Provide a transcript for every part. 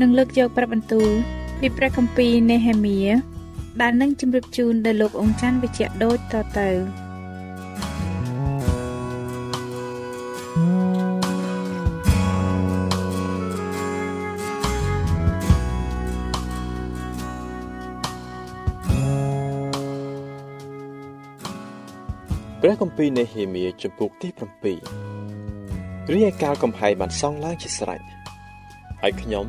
នឹងលើកយកព្រះបន្ទូលពីព្រះគម្ពីរនេហេមៀដែលនឹងជម្រាបជូនដល់លោកអង្ចាន់វិជ្ជៈដូចតទៅព្រះគម្ពីរនេហេមៀជំពូកទី7រីឯកាលកំហែងបានសង់ឡើងជាស្រេចហើយខ្ញុំ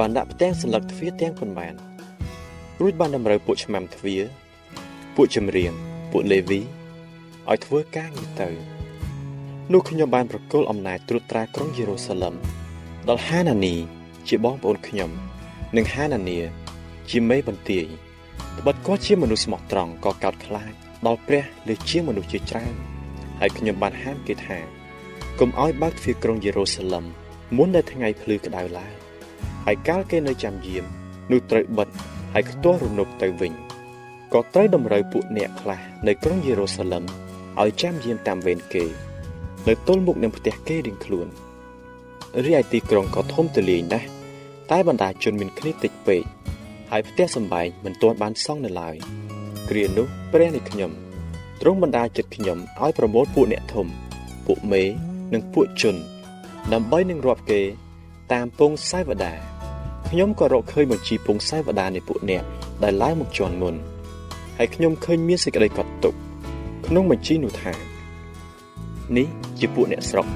បានដាក់ផ្ទាំងសន្លឹកទ្វារទាំងប៉ុន្មានរួចបានតម្រូវពួកឆ្មាំទ្វារពួកចម្រៀងពួកលេវីឲ្យធ្វើការងារទៅនោះខ្ញុំបានប្រគល់អំណាចត្រួតត្រាក្រុងយេរូសាឡឹមដល់ហានានី ជាបងប្អូនខ្ញុំ និងហានានីជាមេបន្ទាយត្បិតគាត់ជាមនុស្សស្មោះត្រង់ក៏កោតខ្លាចដល់ព្រះលើជាមនុស្សជាច្រើនហើយខ្ញុំបានហាមគេថាកុំឲ្យបើកទ្វារក្រុងយេរូសាឡឹមមុននៅថ្ងៃភ្លឺក្តៅឡើង ហើយកាលគេនៅចាំយាមនោះត្រូវបិទហើយខ្ទាស់រនុបទៅវិញក៏ត្រូវតម្រូវពួកអ្នកខ្លះនៅក្រុងយេរូសាឡឹមឲ្យចាំយាមតាមវេនគេនៅទល់មុខនឹងផ្ទះគេរៀងខ្លួនរីឯទីក្រុងក៏ធំទូលាយណាស់តែបណ្ដាជនមានគ្នាតិចពេកហើយផ្ទះសម្បែងមិនទាន់បានសង់នៅឡើយគ្រានោះព្រះនៃខ្ញុំទ្រង់បណ្ដាចិត្តខ្ញុំឲ្យប្រមូលពួកអ្នកធំ ពួកមេនិងពួកជន ដើម្បីនឹងរាប់គេ តាមពងសាយវតាខ្ញុំក៏រកឃើញបញ្ជីពងសាយវតានៃពួកអ្នកដែលឡើងមកជន់មុនហើយខ្ញុំឃើញមានសេចក្តីកត់ទុក ក្នុងបញ្ជីនោះថានេះជាពួកអ្នកស្រុក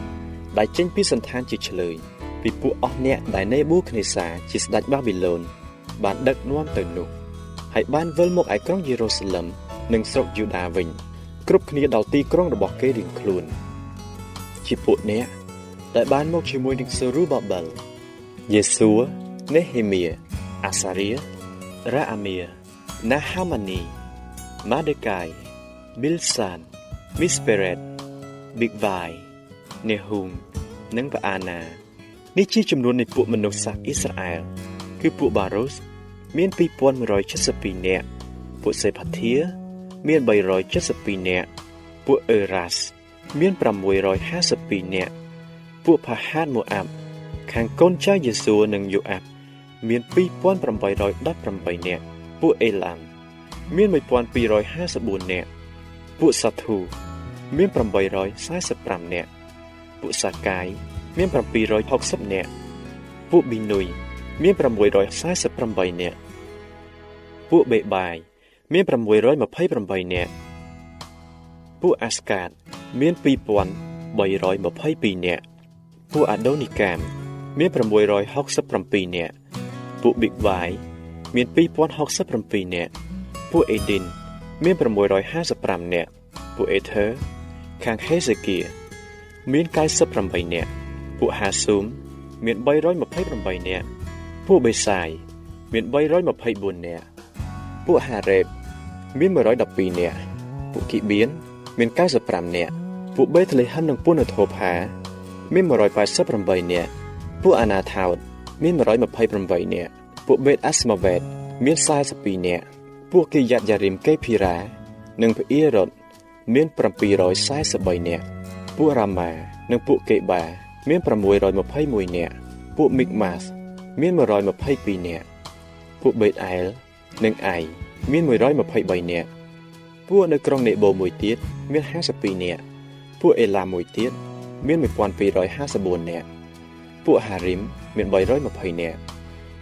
ដែលចេញពីសន្តានជាឆ្លើយពីពួកអស់អ្នកដែលនេប៊ូខនេសាជាស្ដេចបាប៊ីឡូនបានដឹកនាំទៅនោះហើយបានវិលមកឯក្រុងយេរូសាឡឹមនិងស្រុកយូដាវិញគ្រប់គ្នាដល់ទីក្រុងរបស់គេរៀងខ្លួន ជាពួកអ្នកដែលបានមកជាមួយនឹងសេរូបាបែល យេស៊ូនេហេមៀអាសារៀរ៉ាអាមៀណាហាម៉ានីម៉ាដេកាយប៊ីលសានមីសពេរ៉េតប៊ីកវ៉ៃនេហ៊ូមនិងបាអាណានេះជាចំនួននៃពួកមនុស្សសាសអ៊ីស្រាអែលគឺពួកបារូសមាន2172នាក់ពួកសេផាធាមាន372នាក់ពួកអេរ៉ាសមាន652នាក់ពួកផាហាតម៉ូអាប់ ខាងកូនចៅយេស៊ូនិងយូអាប់មាន2818នាក់ពួកអេឡាំមាន1254នាក់ពួកសាធូមាន845នាក់ពួកសាកាយមាន760នាក់ពួកប៊ីនុយមាន648នាក់ពួកបេបាយមាន628នាក់ពួកអាស្កាតមាន2322នាក់ពួកអាដូនីកាម មាន667នាក់ពួកប៊ីកវ៉ៃមាន2067នាក់ពួកអេឌីនមាន655នាក់ពួកអេធើខាងហេសេគៀមាន98នាក់ពួកហាស៊ូមមាន328នាក់ពួកបេសាយមាន324នាក់ពួកហារ៉េបមាន112នាក់ពួកគីបៀនមាន95នាក់ពួកបេតលេហឹមនិងពួកនធោផាមាន188នាក់ ពួកអាណាថោតមាន128នាក់ពួកបេតអាស្ម៉ាវេតមាន42នាក់ពួកគិយាតយ៉ារីមកេភីរ៉ានិងភីរ៉ុតមាន743នាក់ពួករ៉ាម៉ានិងពួកកេបា មាន621នាក់ពួកមីកម៉ាសមាន122នាក់ពួកបេតអែលនិងអៃមាន123នាក់ពួកនៅក្រុងនេបូមួយទៀតមាន52នាក់ពួកអេឡាមួយទៀតមាន1254នាក់ ពួកហារីមមាន320នាក់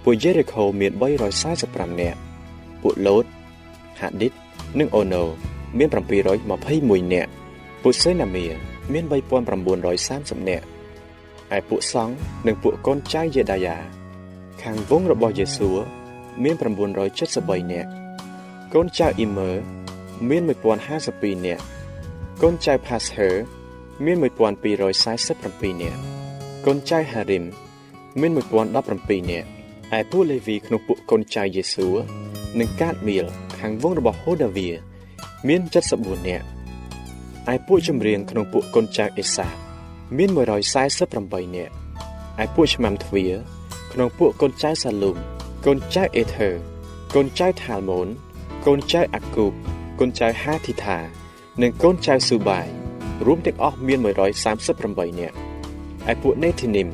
ពួកយេរីខូមាន345នាក់ពួកឡូតហាឌីតនិងអូណូមាន721នាក់ពួកសេណាមៀមាន3930នាក់ឯពួកសង្ឃនិងពួកកូនចៅយេដាយ៉ាខាងវងរបស់យេស៊ូមាន973នាក់កូនចៅអ៊ីមើមាន1052នាក់កូនចៅ Pasher មាន1247នាក់ កូនចៅ Harim មាន1017នាក់ឯពួកលេវីក្នុងពួកកូនចៅយេស៊ូនិងកាតមៀលខាងវងរបស់ហូដាវីមាន74នាក់ឯពួកចម្រៀងក្នុងពួកកូនចៅអេសាមាន148នាក់ឯពួកឆ្មាំទ្វារក្នុងពួកកូនចៅសាឡូមកូនចៅអេធើកូនចៅថាល់ម៉ូនកូនចៅអាគូបកូនចៅហាធីថា និងកូនចៅស៊ូបាយរួមទាំងអស់មាន138នាក់ ឯពួកនេធីនីម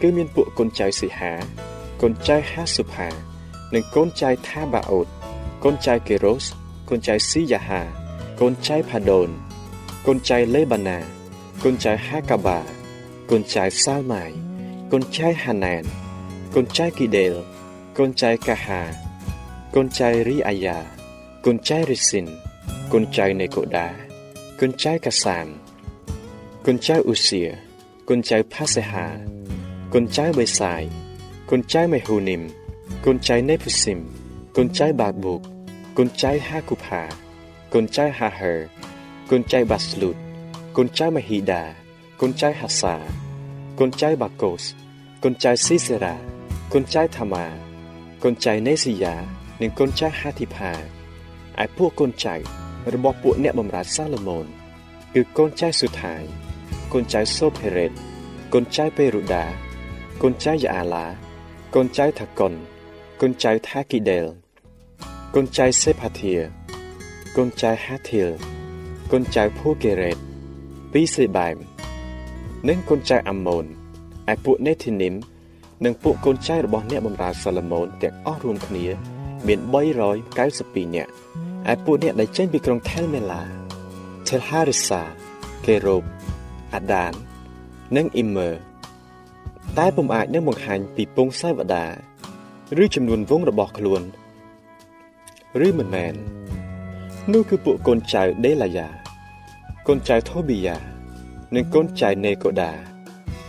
គឺមានពួកកូនចៅស៊ីហាកូនចៅហាសុផានិងកូនចៅថាបាអូតកូនចៅកេរ៉ូសកូនចៅស៊ីយ៉ាហាកូនចៅផាដូនកូនចៅលេបាណាកូនចៅហាកាបាកូនចៅសាល់ម៉ៃកូនចៅហាណានកូនចៅគីដេលកូនចៅកាហាកូនចៅរីអាយ៉ាកូនចៅរីស៊ីនកូនចៅនេកូដាកូនចៅកាសាមកូនចៅអ៊ូសៀ កូនចៅផាសេហាកូនចៅបេសាយកូនចៅមេហ៊ូនីមកូនចៅនេភូស៊ីមកូនចៅបាបូកកូនចៅហាគូផាកូនចៅហាហឺកូនចៅបាស្លូតកូនចៅមហីដាកូនចៅហាសាកូនចៅបាកូសកូនចៅស៊ីសេរ៉ាកូនចៅថាម៉ាកូនចៅនេស៊ីយ៉ានិងកូនចៅហាធីផាឯពួកកូនចៅរបស់ពួកអ្នកបម្រើសាឡូមោនគឺកូនចៅស៊ូថៃ កូនចៅសូផេរ៉េតកូនចៅពេរូដាកូនចៅយ៉ាអាឡាកូនចៅថាកុនកូនចៅថាគីដេលកូនចៅសេផាធាកូនចៅហាធីលកូនចៅភូកេរ៉េតពីសេបែមនិងកូនចៅអាម៉ូនឯពួកនេធីនីមនិងពួកកូនចៅរបស់អ្នកបម្រើសាឡូមោនទាំងអស់រួមគ្នា មាន392នាក់ឯពួកអ្នកដែលចេញពីក្រុងថែលមេឡាថេលហារិសាកេរ៉ូប អាដាន និងអ៊ីមឺតែពុំអាចនឹងបង្ហាញពីពងសាវតាឬចំនួនវងរបស់ខ្លួន ឬមិនមែននោះគឺពួកកូនចៅដេឡាយ៉ាកូនចៅថូប៊ីយ៉ានិងកូនចៅនេកូដា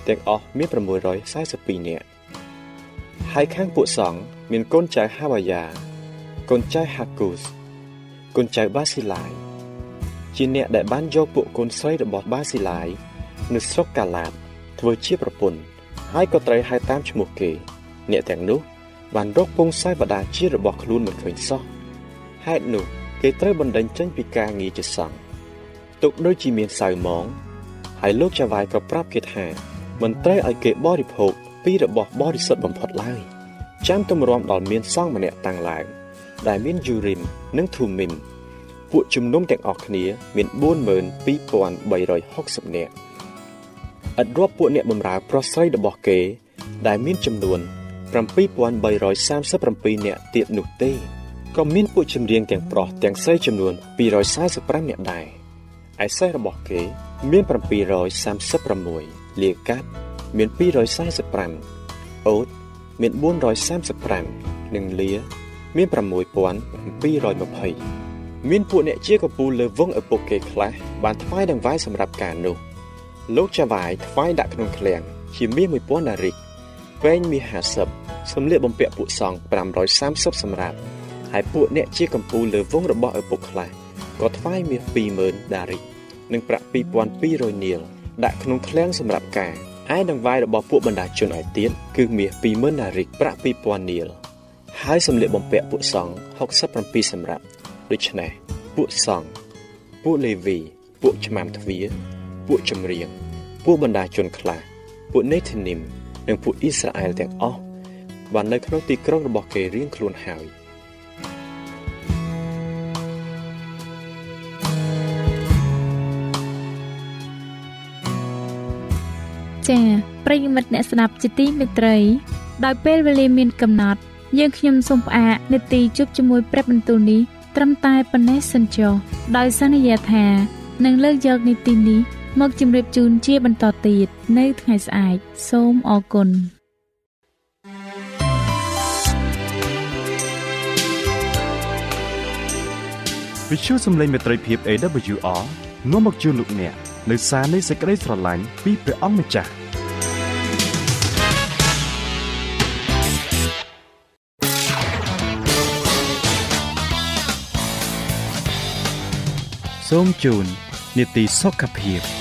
ទាំងអស់មាន642នាក់ហើយខាងពួកសង្ឃមានកូនចៅហាវ៉ាយ៉ាកូនចៅហាគូសកូនចៅបាស៊ីឡាយជាអ្នកដែលបានយកពួកកូនស្រីរបស់បាស៊ីឡាយ នៅស្រុកកាឡាតធ្វើជាប្រពន្ធហើយក៏ត្រូវហៅតាមឈ្មោះគេ អ្នកទាំងនោះបានរកពងសាយបដាជារបស់ខ្លួនមិនឃើញសោះហេតុនោះគេត្រូវបណ្ដេញចេញពីការងារជាសង្ឃទុកដូចជាមានសៅមងហើយលោកចាវ៉ាយក៏ប្រាប់គេថាមិនត្រូវឲ្យគេបរិភោគពីរបស់បរិសុទ្ធបំផុតឡើយចាំទម្រាំដល់មានសង្ឃម្នាក់តាំងឡើងដែលមានយូរីមនិងធូមីមពួកជំនុំទាំងអស់គ្នា មាន42360នាក់ ឥតរាប់ពួកអ្នកបម្រើប្រុសស្រីរបស់គេ ដែលមានចំនួន7337នាក់ទៀតនោះទេក៏មានពួកចម្រៀងទាំងប្រុសទាំងស្រីចំនួន245នាក់ដែរឯសិស្សរបស់គេ មាន736លាកាត់មាន245អូតមាន435និងលាមាន6220មានពួកអ្នកជាកពូលលើវងឪពុកគេខ្លះបានថ្វាយដង្វាយសម្រាប់ការនោះ លោកចាវាយថ្វាយដាក់ក្នុងឃ្លាំងជាមាស1000ដារិកវែងមាស50សម្លៀកបំពាក់ពួកសង្ឃ530សម្រាប់ហើយពួកអ្នកជាកម្ពូលលើវងរបស់ឪពុកខ្លះក៏ថ្វាយមាស20000ដារិកនិងប្រាក់2200នាលដាក់ក្នុងឃ្លាំងសម្រាប់ការឯដង្វាយរបស់ពួកបណ្ដាជនឯទៀតគឺមាស20000ដារិកប្រាក់2000នាលហើយសម្លៀកបំពាក់ពួកសង្ឃ67សម្រាប់ដូច្នេះពួកសង្ឃពួកលេវីពួកឆ្មាំទ្វារ ពួកចម្រៀងពួកបណ្ដាជនខ្លះពួក Nethanim និងពួកអ៊ីស្រាអែលទាំងអស់បាននៅក្នុងទីក្រុងរបស់គេរៀងខ្លួនហើយ។ចា៎ប្រិយមិត្តអ្នកស្ដាប់ជាទីមេត្រី ដោយពេលវេលាមានកំណត់ យើងខ្ញុំសូមផ្អាកនាទីជប់ជាមួយព្រឹបបន្ទូលនេះត្រឹមតែប៉ុណ្ណេះសិនចុះដោយសន្យាថានឹងលើកយកនាទីនេះ មកជម្រាបជូនជាបន្តទៀតនៅថ្ងៃស្អែកសូមអរគុណវិទ្យុសំឡេងមេត្រីភាព AWR នាំមកជូនលោកអ្នកនៅសារនៃសេចក្តីស្រឡាញ់ពីព្រះអង្គម្ចាស់សូមជូននីតិសុខភាព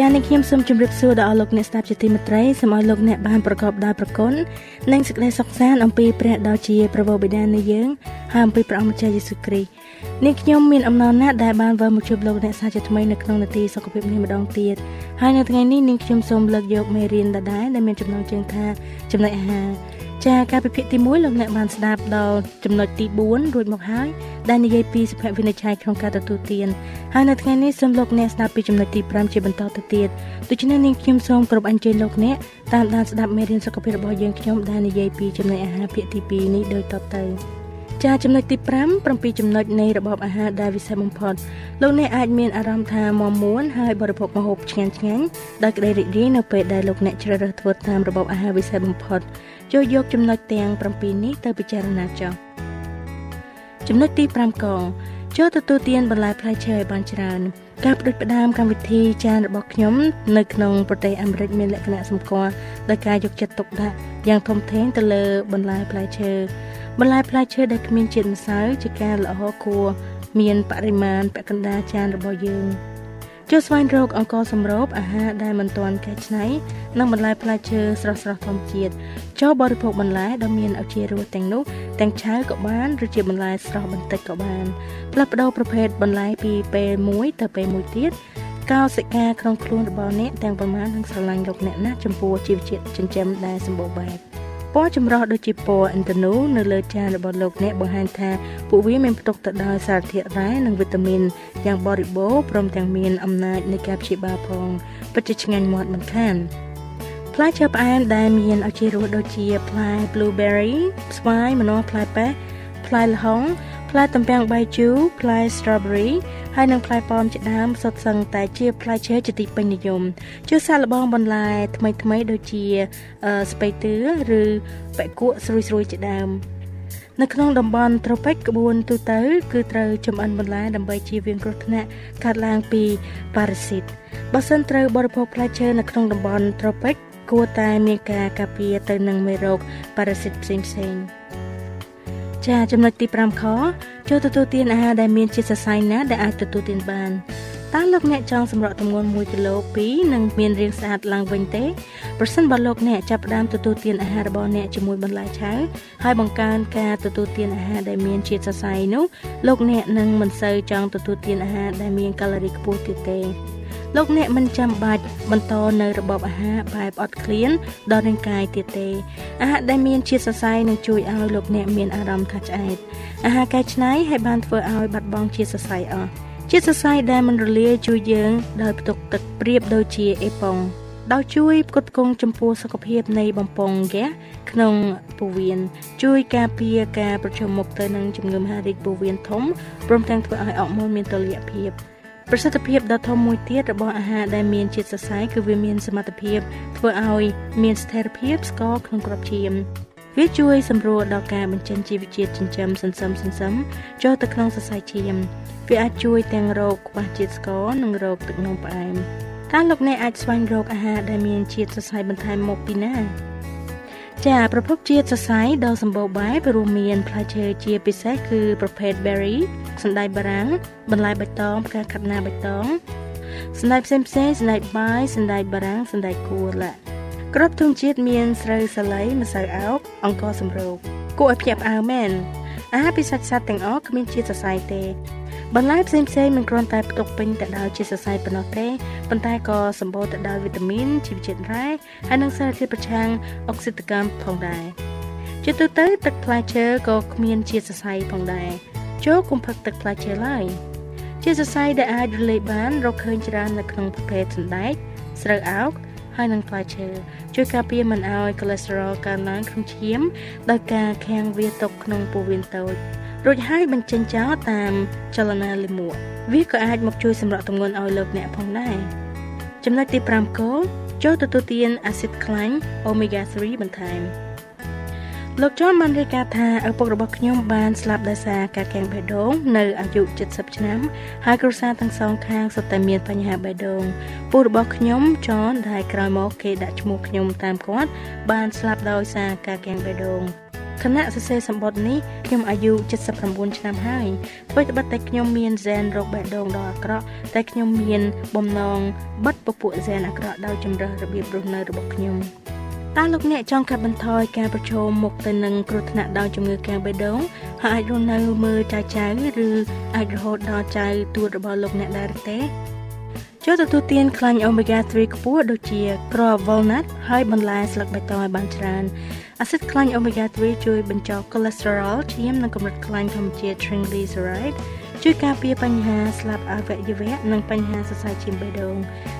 ចា៎នាងខ្ញុំសូមជម្រាបសួរដល់អស់លោកអ្នកស្ដាប់ជាទីមេត្រីសូមឲ្យលោកអ្នកបានប្រកបដោយប្រគុណនិងសេចក្តីសុខសាន្តអំពីព្រះដ៏ជាប្រពោបិតានៃយើងហើយអំពីព្រះអង្គម្ចាស់យេស៊ូវគ្រីស្ទនាងខ្ញុំមានអំណរណាស់ដែលបានវិលមកជួបលោកអ្នកសាជាថ្មីនៅក្នុងនាទីសុខភាពនេះម្ដងទៀតហើយនៅថ្ងៃនេះនាងខ្ញុំសូមលើកយកមេរៀនដដែលដែលមានចំណងជើងថាចំណុចអាហារចាការពិភាក្សាទី1លោកអ្នកបានស្ដាប់ដល់ចំណុចទី4រួចមកហើយ ដែលនិយាយពីសុភវិនិច្ឆ័យក្នុងការទទួលទានហើយនៅថ្ងៃនេះសូមលោកអ្នកស្ដាប់ពីចំណុចទី5ជាបន្តទៅទៀតដូច្នេះនាងខ្ញុំសូមគោរពអញ្ជើញលោកអ្នកតាមដានស្ដាប់មេរៀនសុខភាពរបស់យើងខ្ញុំដែលនិយាយពីចំណុចអាហារភាគទី2នេះដូចតទៅចាចំណុចទី5 7ចំណុចនៃរបបអាហារដែលវិសេសបំផុតលោកអ្នកអាចមានអារម្មណ៍ថាមមួនហើយបរិភោគម្ហូបឆ្ងាញ់ឆ្ងាញ់ដោយក្តីរីករាយនៅពេលដែលលោកអ្នកជ្រើសរើសធ្វើតាមរបបអាហារវិសេសបំផុតចូលយកចំណុចទាំង7នេះទៅពិចារណាចុះ ចំណុចទី5កចូលទទួលទានបន្លែផ្លែឈើឲ្យបានច្រើនការបដិបដាមកម្មវិធីចានរបស់ខ្ញុំនៅក្នុងប្រទេសអាមេរិកមានលក្ខណៈសម្គាល់ដោយការយកចិត្តទុកដាក់យ៉ាងធំធេងទៅលើបន្លែផ្លែឈើបន្លែផ្លែឈើដែលគ្មានជាតិម្សៅជាការល្អគួរមានបរិមាណពាក់កណ្ដាលចានរបស់យើង ចូលស្វែងរកអង្ករសម្រូបអាហារដែលមិនទាន់កែច្នៃនិងបន្លែផ្លែឈើស្រស់ៗធម្មជាតិចូលបរិភោគបន្លែដ៏មានឱជារសទាំងនោះទាំងឆៅក៏បានឬជាបន្លែស្រស់បន្តិចក៏បានផ្លាស់ប្ដូរប្រភេទបន្លែពីពេលមួយទៅពេលមួយទៀតកោសិកាក្នុងខ្លួនរបស់អ្នកទាំងប្រមាណនឹងស្រឡាញ់លោកអ្នកណាស់ចំពោះជីវជាតិចិញ្ចឹមដែលសម្បូរបែប ពណ៌ចម្រុះដូចជាពណ៌អិនតនូនៅលើចានរបស់លោកអ្នកបង្ហាញថាពួកវាមានផ្ទុកទៅដោយសារធាតុរ៉ែនិងវីតាមីនយ៉ាងបរិបូរណ៍ព្រមទាំងមានអំណាចនៃការព្យាបាលផងពិតជាឆ្ងាញ់មាត់មិនខានផ្លែឈើផ្អែមដែលមានឱជារសដូចជាផ្លែ blueberry ស្វាយម្នាស់ផ្លែប៉េះផ្លែល្ហុង ផ្លែទំពាំងបាយជូរផ្លែ strawberry ហើយនិងផ្លែប៉ោមជាដើមសុទ្ធសឹងតែជាផ្លែឈើជាទីពេញនិយមជាសាកល្បងបន្លែថ្មីថ្មីដូចជាស្ពៃតឿឬបែកគក់ស្រួយស្រួយជាដើមនៅក្នុងតំបន់ត្រូពិចក្បួនទូទៅគឺត្រូវចំអិនបន្លែដើម្បីជៀសវាងគ្រោះថ្នាក់កើតឡើងពីប៉ារ៉ាស៊ីតបើសិនត្រូវបរិភោគផ្លែឈើនៅក្នុងតំបន់ត្រូពិចគួរតែមានការការពារទៅនឹងមេរោគប៉ារ៉ាស៊ីតផ្សេងផ្សេង ចាចំណុចទី5ខចូលទទួលទានអាហារដែលមានជាតិសរសៃណាដែលអាចទទួលទានបានតើលោកអ្នកចង់សម្រក់ទម្ងន់1គីឡូ2និងមានរាងស្អាតឡើងវិញទេប្រសិនបើលោកអ្នកចាប់ផ្ដើមទទួលទានអាហាររបស់អ្នកជាមួយបន្លែឆៅហើយបង្កើនការទទួលទានអាហារដែលមានជាតិសរសៃនោះលោកអ្នកនឹងមិនសូវចង់ទទួលទានអាហារដែលមានកាឡូរីខ្ពស់ទៀតទេ លោកអ្នកមិនចាំបាច់បន្តនៅរបបអាហារបែបអត់ឃ្លានដល់រាងកាយទៀតទេអាហារដែលមានជាតិសរសៃនឹងជួយឲ្យលោកអ្នកមានអារម្មណ៍ថាឆ្អែតអាហារកែច្នៃឲ្យបានធ្វើឲ្យបាត់បង់ជាតិសរសៃអស់ជាតិសរសៃដែលមិនរលាយជួយយើងដោយផ្ទុកទឹកប្រៀបដូចជាអេប៉ុងដោយជួយផ្គត់ផ្គង់ចំពោះសុខភាពនៃបំពង់ហ្គាសក្នុងពោះវៀនជួយការពារការប្រឈមមុខទៅនឹងជំងឺមហារីកពោះវៀនធំព្រមទាំងធ្វើឲ្យអរម៉ូនមានតុល្យភាព ប្រសិទ្ធភាពដ៏ធំមួយទៀតរបស់អាហារដែលមានជាតិសរសៃគឺវាមានសមត្ថភាពធ្វើឲ្យមានស្ថិរភាពស្ករក្នុងក្របឈាមវាជួយសម្រួលដល់ការបញ្ចេញជីវជាតិចិញ្ចឹមសន្សឹមសន្សឹមចូលទៅក្នុងសរសៃឈាមវាអាចជួយទាំងរោគខ្វះជាតិស្ករនិងរោគទឹកនោមផ្អែមតើលោកអ្នកអាចស្វែងរកអាហារដែលមានជាតិសរសៃបន្ថែមមកពីណា ចាប្រភពជាតិសរសៃដ៏សម្បូរបែបរួមមានផ្លែឈើជាពិសេសគឺប្រភេទ berry សណ្តែកបារាំងបន្លែបៃតងផ្កាខាត់ណាបៃតងសណ្តែកផ្សេងផ្សេងសណ្តែកបាយសណ្តែកបារាំងសណ្តែកគួរឡាក្របធំជាតិមានស្រូវសាលីម្សៅអោបអង្ករសម្រូបគួរឲ្យភ្ញាក់ផ្អើលមែនអាហារពីសាច់សត្វទាំងអស់គ្មានជាតិសរសៃទេ បន្លែផ្សេងផ្សេងមិនគ្រាន់តែផ្ទុកពេញទៅដោយជាតិសរសៃប៉ុណ្ណោះទេប៉ុន្តែក៏សម្បូរទៅដោយវីតាមីនជីវជាតិរ៉ែហើយនិងសារធាតុប្រឆាំងអុកស៊ីតកម្មផងដែរជាទូទៅទឹកផ្លែឈើក៏គ្មានជាតិសរសៃផងដែរចូលកុំផឹកទឹកផ្លែឈើឡើយជាសរសៃដែលអាចរលាយបានរកឃើញច្រើននៅក្នុងប្រភេទសណ្តែកស្រូវអោកហើយនិងផ្លែឈើជួយការពារមិនឲ្យ cholesterol កើនឡើងក្នុងឈាមដោយការខាំងវាទុកក្នុងពោះវៀនតូច រួចហើយបញ្ចេញចោលតាមចលនាលាមកវាក៏អាចមកជួយសម្រកទម្ងន់ឲ្យលោកអ្នកផងដែរចំណុចទី5គោចូលទទួលទានអាស៊ីតខ្លាញ់ omega 3បន្ថែមលោកចនបានរាយការណ៍ថាឪពុករបស់ខ្ញុំបានស្លាប់ដោយសារការកាំងបេះដូងនៅអាយុ70ឆ្នាំហើយគ្រួសារទាំងសងខាងសុទ្ធតែមានបញ្ហាបេះដូងពូរបស់ខ្ញុំចនដែលក្រោយមកគេដាក់ឈ្មោះខ្ញុំតាមគាត់បានស្លាប់ដោយសារការកាំងបេះដូង ខណៈសរសេរសម្បត្តិនេះខ្ញុំអាយុ79ឆ្នាំហើយធ្វើត្បិតតែខ្ញុំមានហ្សែនរោគបេះដូងដ៏អាក្រក់តែខ្ញុំមានបំណងបិទពពួកហ្សែនអាក្រក់ដោយជំរើសរបៀបរស់នៅរបស់ខ្ញុំតើលោកអ្នកចង់កាត់បន្ថយការប្រឈមមុខទៅនឹងគ្រោះថ្នាក់ដោយជំងឺកាំងបេះដូងហើយអាចរស់នៅមើលចៅចៅឬអាចរហូតដល់ចៅទួតរបស់លោកអ្នកដែរទេ ចូលទទួលទានខ្លាញ់ omega 3ខ្ពស់ដូចជាក្រ walnut ហើយបន្លែស្លឹកបៃតងឲ្យបានច្រើនអាស៊ីតខ្លាញ់ omega 3ជួយបញ្ចុះ cholesterol ឈាមនិងកម្រិតខ្លាញ់ធម្មជាតិ triglyceride ជួយការពារបញ្ហាស្លាប់អវយវៈនិងបញ្ហាសរសៃឈាមបេះដូង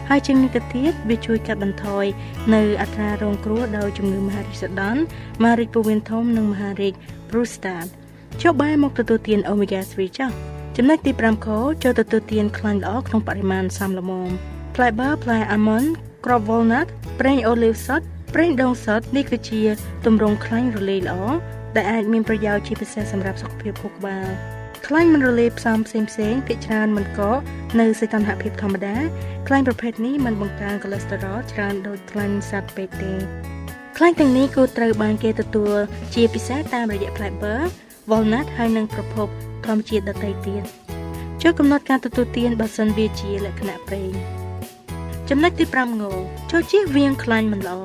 ហើយជាងនេះទៅទៀតវាជួយកាត់បន្ថយនៅអត្រារងគ្រោះដោយជំងឺមហារីកសដន់មហារីកពោះវៀនធំនិងមហារីក prostate ចុះបែរមកទទួលទាន omega 3ចា៎ ចំណុចទី5ខចូលទទួលទានខ្លាញ់ល្អក្នុងបរិមាណសមល្មមផ្លែបឺផ្លែ almond ក្រប walnut ប្រេងអូលីវសុទ្ធប្រេងដូងសុទ្ធនេះគឺជាទម្រង់ខ្លាញ់រលាយល្អដែលអាចមានប្រយោជន៍ជាពិសេសសម្រាប់សុខភាពខួរក្បាលខ្លាញ់មិនរលាយផ្សំផ្សេងផ្សេងភាគច្រើនមិនកកនៅសីតុណ្ហភាពធម្មតាខ្លាញ់ប្រភេទនេះមិនបង្កើនកូឡេស្តេរ៉ុលច្រើនដូចខ្លាញ់សត្វពេកទេខ្លាញ់ទាំងនេះគួរត្រូវបានគេទទួលជាពិសេសតាមរយៈផ្លែបឺ walnut ហើយនិងប្រភពធម្មជាតិដទៃទៀតចូលកំណត់ការទទួលទានបើសិនវាជាលក្ខណៈប្រេងចំណុចទី5ងចូលជៀសវាងខ្លាញ់មិនល្អ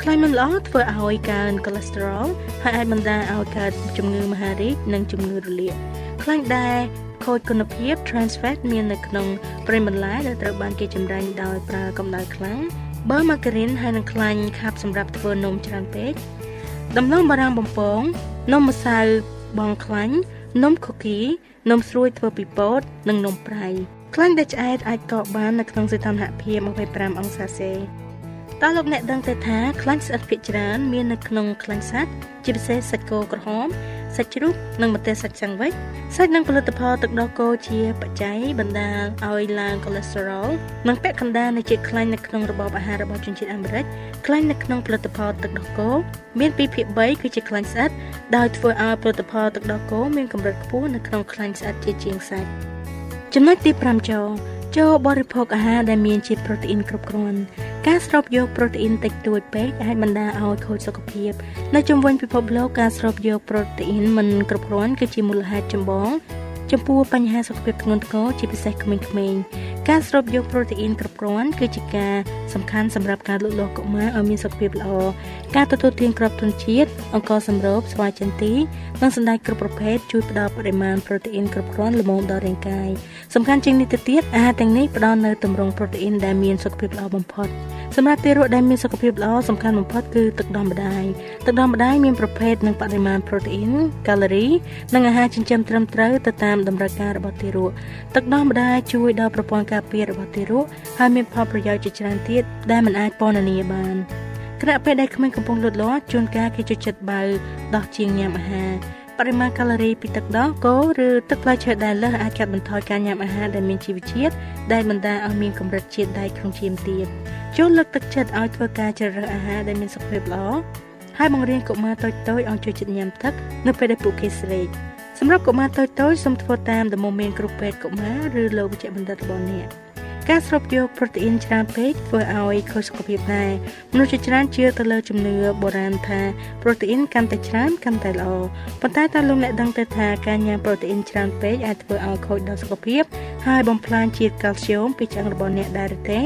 ខ្លាញ់មិនល្អធ្វើឲ្យកើនកូឡេស្តេរ៉ុលហើយអាចបណ្ដាលឲ្យកើតជំងឺមហារីកនិងជំងឺរលាកខ្លាញ់ដែរខូចគុណភាព trans fat មាននៅក្នុងប្រេងបន្លែដែលត្រូវបានគេចម្រាញ់ដោយប្រើកម្ដៅខ្លាំងបើម៉ាការ៉ីនហើយនឹងខ្លាញ់ខាប់សម្រាប់ធ្វើនំច្រើនពេកដំឡូងបារាំងបំពងនំម្សៅ បងខ្លាញ់នំខូគីនំស្រួយធ្វើពីពោតនិងនំប្រៃខ្លាញ់ដែលឆ្អែតអាចកកបាននៅក្នុងសីតុណ្ហភាព25អង្សាសេតើលោកអ្នកដឹងទេថាខ្លាញ់ស្អិតភាគច្រើនមាននៅក្នុងខ្លាញ់សត្វជាពិសេសសាច់គោក្រហម សាច់ជ្រូកនិងម្ទេសសាច់សង្វិចសាច់និងផលិតផលទឹកដោះគោជាបច្ច័យបណ្ដាលឲ្យឡើងកូឡេស្តេរ៉ុលនិងពាក់កណ្ដាលនៃជាតិខ្លាញ់នៅក្នុងរបបអាហាររបស់ជនជាតិអាមេរិកខ្លាញ់នៅក្នុងផលិតផលទឹកដោះគោមាន2ភាគ3គឺជាខ្លាញ់ស្អិតដោយធ្វើឲ្យផលិតផលទឹកដោះគោមានកម្រិតខ្ពស់នៅក្នុងខ្លាញ់ស្អិតជាជាងសាច់ចំណុចទី5ចូល ចូលបរិភោគអាហារដែលមានជាតិប្រូតេអ៊ីនគ្រប់គ្រាន់ការស្រូបយកប្រូតេអ៊ីនតិចតួចពេកអាចបណ្ដាលឲ្យខូចសុខភាពនៅជុំវិញពិភពលោកការស្រូបយកប្រូតេអ៊ីនមិនគ្រប់គ្រាន់គឺជាមូលហេតុចម្បង ចំពោះបញ្ហាសុខភាពធ្ងន់ធ្ងរជាពិសេសក្មេងៗ ការស្រូបយកប្រូតេអ៊ីនគ្រប់គ្រាន់គឺជាការសំខាន់សម្រាប់ការលូតលាស់កុមារឲ្យមានសុខភាពល្អការទទួលទានគ្រាប់ទុនជាតិអង្ករសម្រូបស្វាយចន្ទីនិងសណ្តែកគ្រប់ប្រភេទជួយផ្ដល់បរិមាណប្រូតេអ៊ីនគ្រប់គ្រាន់ល្មមដល់រាងកាយសំខាន់ជាងនេះទៅទៀតអាហារទាំងនេះផ្ដល់នូវទម្រង់ប្រូតេអ៊ីនដែលមានសុខភាពល្អបំផុត សម្រាប់ទារកដែលមានសុខភាពល្អសំខាន់បំផុតគឺទឹកដោះម្ដាយទឹកដោះម្ដាយមានប្រភេទនិងបរិមាណប្រូតេអ៊ីនកាឡូរីនិងអាហារចិញ្ចឹមត្រឹមត្រូវទៅតាមតម្រូវការរបស់ទារកទឹកដោះម្ដាយជួយដល់ប្រព័ន្ធការពាររបស់ទារកហើយមានផលប្រយោជន៍ជាច្រើនទៀតដែលមិនអាចពណ៌នាបានខណៈពេលដែលក្មេងកំពុងលូតលាស់ជួនកាលគេចូលចិត្តបើដោះជាងញ៉ាំអាហារ បរិមាណកាឡូរីពីទឹកដោះគោឬទឹកផ្លែឈើដែលលើសអាចកាត់បន្ថយការញ៉ាំអាហារដែលមានជីវជាតិដែលបណ្ដាលឲ្យមានកម្រិតជាតិដែកក្នុងឈាមទៀតចូលលើកទឹកចិត្តឲ្យធ្វើការជ្រើសរើសអាហារដែលមានសុខភាពល្អហើយបង្រៀនកុមារតូចៗឲ្យចូលចិត្តញ៉ាំទឹកនៅពេលដែលពួកគេស្រេកសម្រាប់កុមារតូចៗសូមធ្វើតាមដំណមានគ្រូពេទ្យកុមារឬលោកវិជ្ជបណ្ឌិតរបស់អ្នក ការស្រូបយកប្រូតេអ៊ីនច្រើនពេកធ្វើឲ្យខូចសុខភាពដែរមនុស្សជាច្រើនជឿទៅលើជំនឿបុរាណថាប្រូតេអ៊ីនកាន់តែច្រើនកាន់តែល្អប៉ុន្តែតើលោកអ្នកដឹងទេថាការញ៉ាំប្រូតេអ៊ីនច្រើនពេកអាចធ្វើឲ្យខូចដល់សុខភាព ហើយបំផ្លាញជាតិកាល់ស្យូមពីឆ្អឹងរបស់អ្នកដែរទេ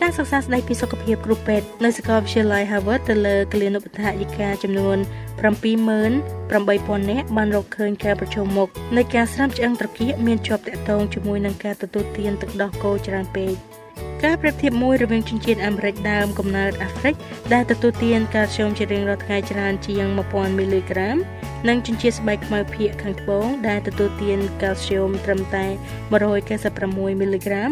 ការសិក្សាស្ដីពីសុខភាពគ្រូពេទ្យនៅសាកលវិទ្យាល័យ Harvard ទៅលើគលានុបដ្ឋាយិកាចំនួន78000នាក់បានរកឃើញការប្រជុំមុខនៃការស្រាំឆ្អឹងត្រគាកមានជាប់តាក់ទងជាមួយនឹងការទទួលទានទឹកដោះគោច្រើនពេកការប្រៀបធៀបមួយរវាងជនជាតិអាមេរិកដើមកំណើតអាហ្វ្រិកដែលទទួលទានកាល់ស្យូមជារៀងរាល់ថ្ងៃច្រើនជាង1000មីលីក្រាម និងជនជាតិស្បែកខ្មៅភាគខាងត្បូងដែលទទួលទានកាល់ស្យូមត្រឹមតែ196មីលីក្រាម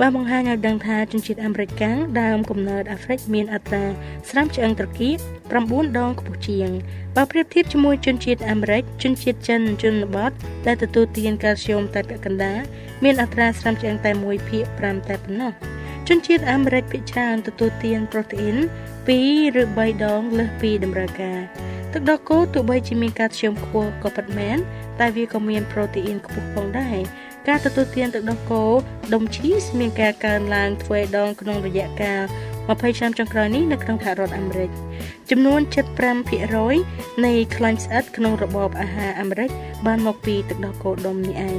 បានបង្ហាញឲ្យដឹងថាជនជាតិអាមេរិកកាំងដើមកំណើតអាហ្វ្រិកមានអត្រាស្រាំឆ្អឹងត្រគាក9ដងខ្ពស់ជាងបើប្រៀបធៀបជាមួយជនជាតិអាមេរិកជនជាតិចិនជនបទដែលទទួលទានកាល់ស្យូមតែពាក់កណ្ដាលមានអត្រាស្រាំឆ្អឹងតែ1ភាគ5តែប៉ុណ្ណោះជនជាតិអាមេរិកភាគច្រើនទទួលទានប្រូតេអ៊ីន2ឬ3ដងលើសពីតម្រូវការ ទឹកដោះគោទោះបីជាមានកាល់ស្យូមខ្ពស់ក៏ពិតមែនតែវាក៏មានប្រូតេអ៊ីនខ្ពស់ផងដែរការទទួលទានទឹកដោះគោដុំឈីសមានការកើនឡើងទ្វេដងក្នុងរយៈកាល20ឆ្នាំចុងក្រោយនេះនៅក្នុងសហរដ្ឋអាមេរិកចំនួន75%នៃខ្លាញ់ស្អិតក្នុងរបបអាហារអាមេរិកបានមកពីទឹកដោះគោដុំនេះឯង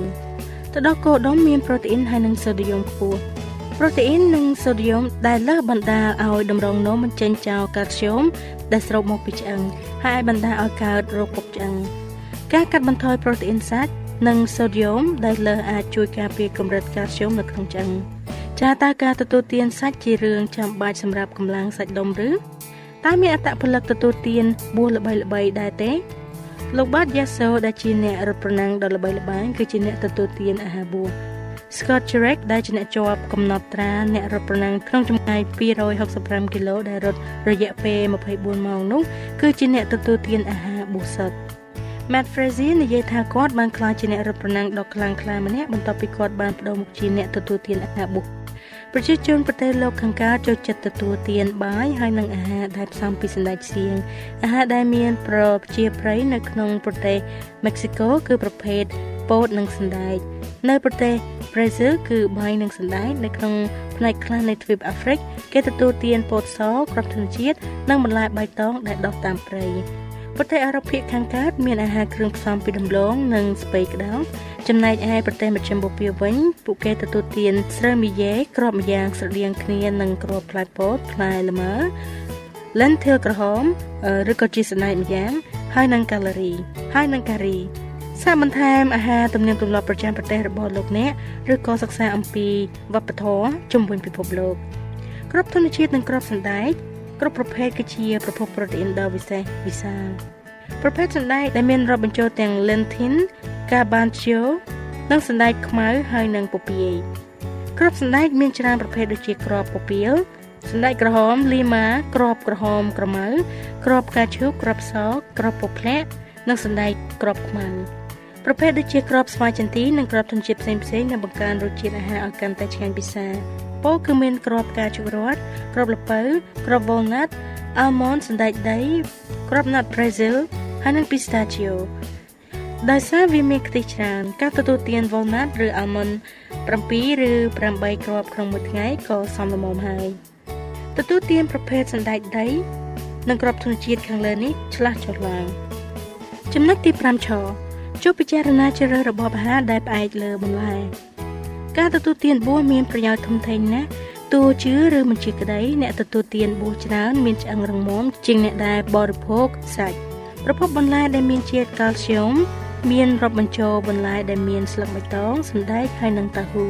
ទឹកដោះគោដុំមានប្រូតេអ៊ីនហើយនិងសូឌីយ៉ូមខ្ពស់ប្រូតេអ៊ីននិងសូឌីយ៉ូមដែលលើសបណ្ដាលឲ្យតម្រងនោមបញ្ចេញចោលកាល់ស្យូម ដែលស្រូបមកពីឆ្អឹងហើយបណ្ដាលឲ្យកើតរោគពុកឆ្អឹងការកាត់បន្ថយប្រូតេអ៊ីនសាច់និងសូឌីយ៉ូមដែលលើសអាចជួយការពារកម្រិតកាល់ស្យូមនៅក្នុងឆ្អឹងចាតើការទទួលទានសាច់ជារឿងចាំបាច់សម្រាប់កម្លាំងសាច់ដុំឬតើមានអត្តពលិកទទួលទានបួសល្បីៗដែរទេលោកបាទយ៉ាសូដែលជាអ្នករត់ប្រណាំងដ៏ល្បីល្បាញគឺជាអ្នកទទួលទានអាហារបួស Scott Jurek ដែលជាអ្នកជាប់កំណត់ត្រាអ្នករត់ប្រណាំងក្នុងចម្ងាយ265គីឡូដែលរត់រយៈពេល24ម៉ោងនោះគឺជាអ្នកទទួលទានអាហារបួសសុទ្ធ Matt Frazier និយាយថាគាត់បានក្លាយជាអ្នករត់ប្រណាំងដ៏ខ្លាំងក្លាម្នាក់បន្ទាប់ពីគាត់បានបដូរមុខជាអ្នកទទួលទានអាហារបួសប្រជាជនប្រទេសលោកខាងកើតចូលចិត្តទទួលទានបាយហើយនិងអាហារដែលផ្សំពីសណ្តែកសៀងអាហារដែលមានប្រជាប្រិយនៅក្នុងប្រទេសមិចស៊ីកូគឺប្រភេទ ពោតនិងសណ្តែកនៅប្រទេសប្រេស៊ីលគឺបាយនិងសណ្តែកនៅក្នុងផ្នែកខ្លះនៃទ្វីបអាហ្វ្រិកគេទទួលទានពោតសគ្រាប់ធម្មជាតិនិងបន្លែបៃតងដែលដុះតាមព្រៃប្រទេសអឺរ៉ុបភាគខាងកើតមានអាហារគ្រឿងផ្សំពីដំឡូងនិងស្ពៃក្តោបចំណែកឯប្រទេសមជ្ឈិមបូព៌ាវិញពួកគេទទួលទានស្រូវមីយេគ្រាប់ម្យ៉ាងស្រដៀងគ្នានឹងគ្រាប់ផ្លែពោតផ្លែលម៉ើ lentil ក្រហមឬក៏ជាសណ្ដែកម្យ៉ាងហើយនិងកាឡូរី ហើយនិងការី សាកបន្ថែមអាហារទំនៀមទម្លាប់ប្រចាំប្រទេសរបស់លោកអ្នកឬក៏សិក្សាអំពីវប្បធម៌ជំវិញពិភពលោកគ្រាប់ធនជាតិនិងគ្រាប់សណ្ដែកគ្រប់ប្រភេទគឺជាប្រភពប្រូតេអ៊ីនដ៏វិសេសវិសាលប្រភេទសណ្ដែកដែលមានរាប់បញ្ចូលទាំង lentil, garbanzo និងសណ្ដែកខ្មៅហើយនិងពពាយគ្រាប់សណ្ដែកមានច្រើនប្រភេទដូចជាគ្រាប់ពពាយសណ្ដែកក្រហមលីម៉ាគ្រាប់ក្រហមក្រមៅគ្រាប់កាឈូគ្រាប់សគ្រាប់ពភ្លាក់និងសណ្ដែកគ្រាប់ខ្មៅ ប្រភេទដូចជាគ្រាប់ស្វាយចន្ទីនិងគ្រាប់ធនជាតិផ្សេងៗដែលបង្កើនរសជាតិអាហារឲ្យកាន់តែឆ្ងាញ់ពិសាពោគឺមានគ្រាប់ផ្កាឈូករ័ត្នគ្រាប់ល្ពៅគ្រាប់ walnut អាល់ម៉ុនសណ្តែកដីគ្រាប់ nut brazil ហើយនិង pistachio ដោយសារវាមានខ្ទិះច្រើនការទទួលទាន walnut ឬ almond 7ឬ8គ្រាប់ក្នុងមួយថ្ងៃក៏សមល្មមហើយទទួលទានប្រភេទសណ្តែកដីនិងគ្រាប់ធនជាតិខាងលើនេះឆ្លាស់ចុះឡើងចំណុចទី5ឆ ជួយពិចារណាជ្រើសរើសរបបអាហារដែលផ្អែកលើបន្លែ ការទទួលទានបួសមានប្រយោជន៍ធំធេងណាស់ទោះជឿឬមិនជឿក្តីអ្នកទទួលទានបួសច្រើនមានឆ្អឹងរឹងមាំជាងអ្នកដែលបរិភោគសាច់ប្រភពបន្លែដែលមានជាតិកាល់ស្យូមមានរាប់បញ្ចូលបន្លែដែលមានស្លឹកបៃតងសណ្តែកហើយនិងតាហ៊ូ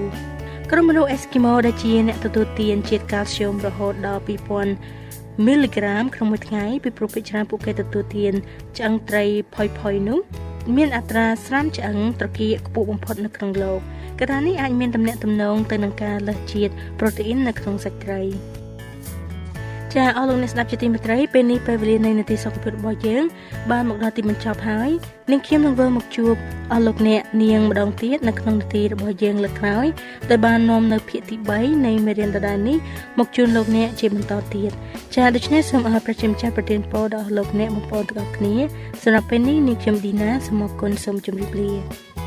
ក្រុមមនុស្សអេស្គីម៉ូដែលជាអ្នកទទួលទានជាតិកាល់ស្យូមរហូតដល់2000មីលីក្រាមក្នុងមួយថ្ងៃពីព្រោះពេជ្រច្រើនពួកគេទទួលទានឆ្អឹងត្រីផុយផុយនោះ មានអត្រាស្រាំឆ្អឹងត្រគាកខ្ពស់បំផុតនៅក្នុងលោកកត្តានេះអាចមានទំនាក់ទំនងទៅនឹងការលើសជាតិប្រូតេអ៊ីននៅក្នុងសាច់ត្រី ចាអស់លោកអ្នកស្ដាប់ជាទីមេត្រីពេលនេះពេលវេលានៃនាទីសុខភាពរបស់យើងបានមកដល់ទីបញ្ចប់ហើយនាងខ្ញុំនឹងវិលមកជួបអស់លោកអ្នកនាងម្ដងទៀតនៅក្នុងនាទីរបស់យើងលើកក្រោយដែលបាននាំនៅភាគទី3នៃមេរៀនដដែលនេះមកជូនលោកអ្នកជាបន្តទៀតចាដូច្នេះសូមអរប្រជាម្ចាស់ប្រទានពរដល់លោកអ្នកបងប្អូនទាំងអស់គ្នាសម្រាប់ពេលនេះនាងខ្ញុំឌីណាសូមអរគុណសូមជម្រាបលា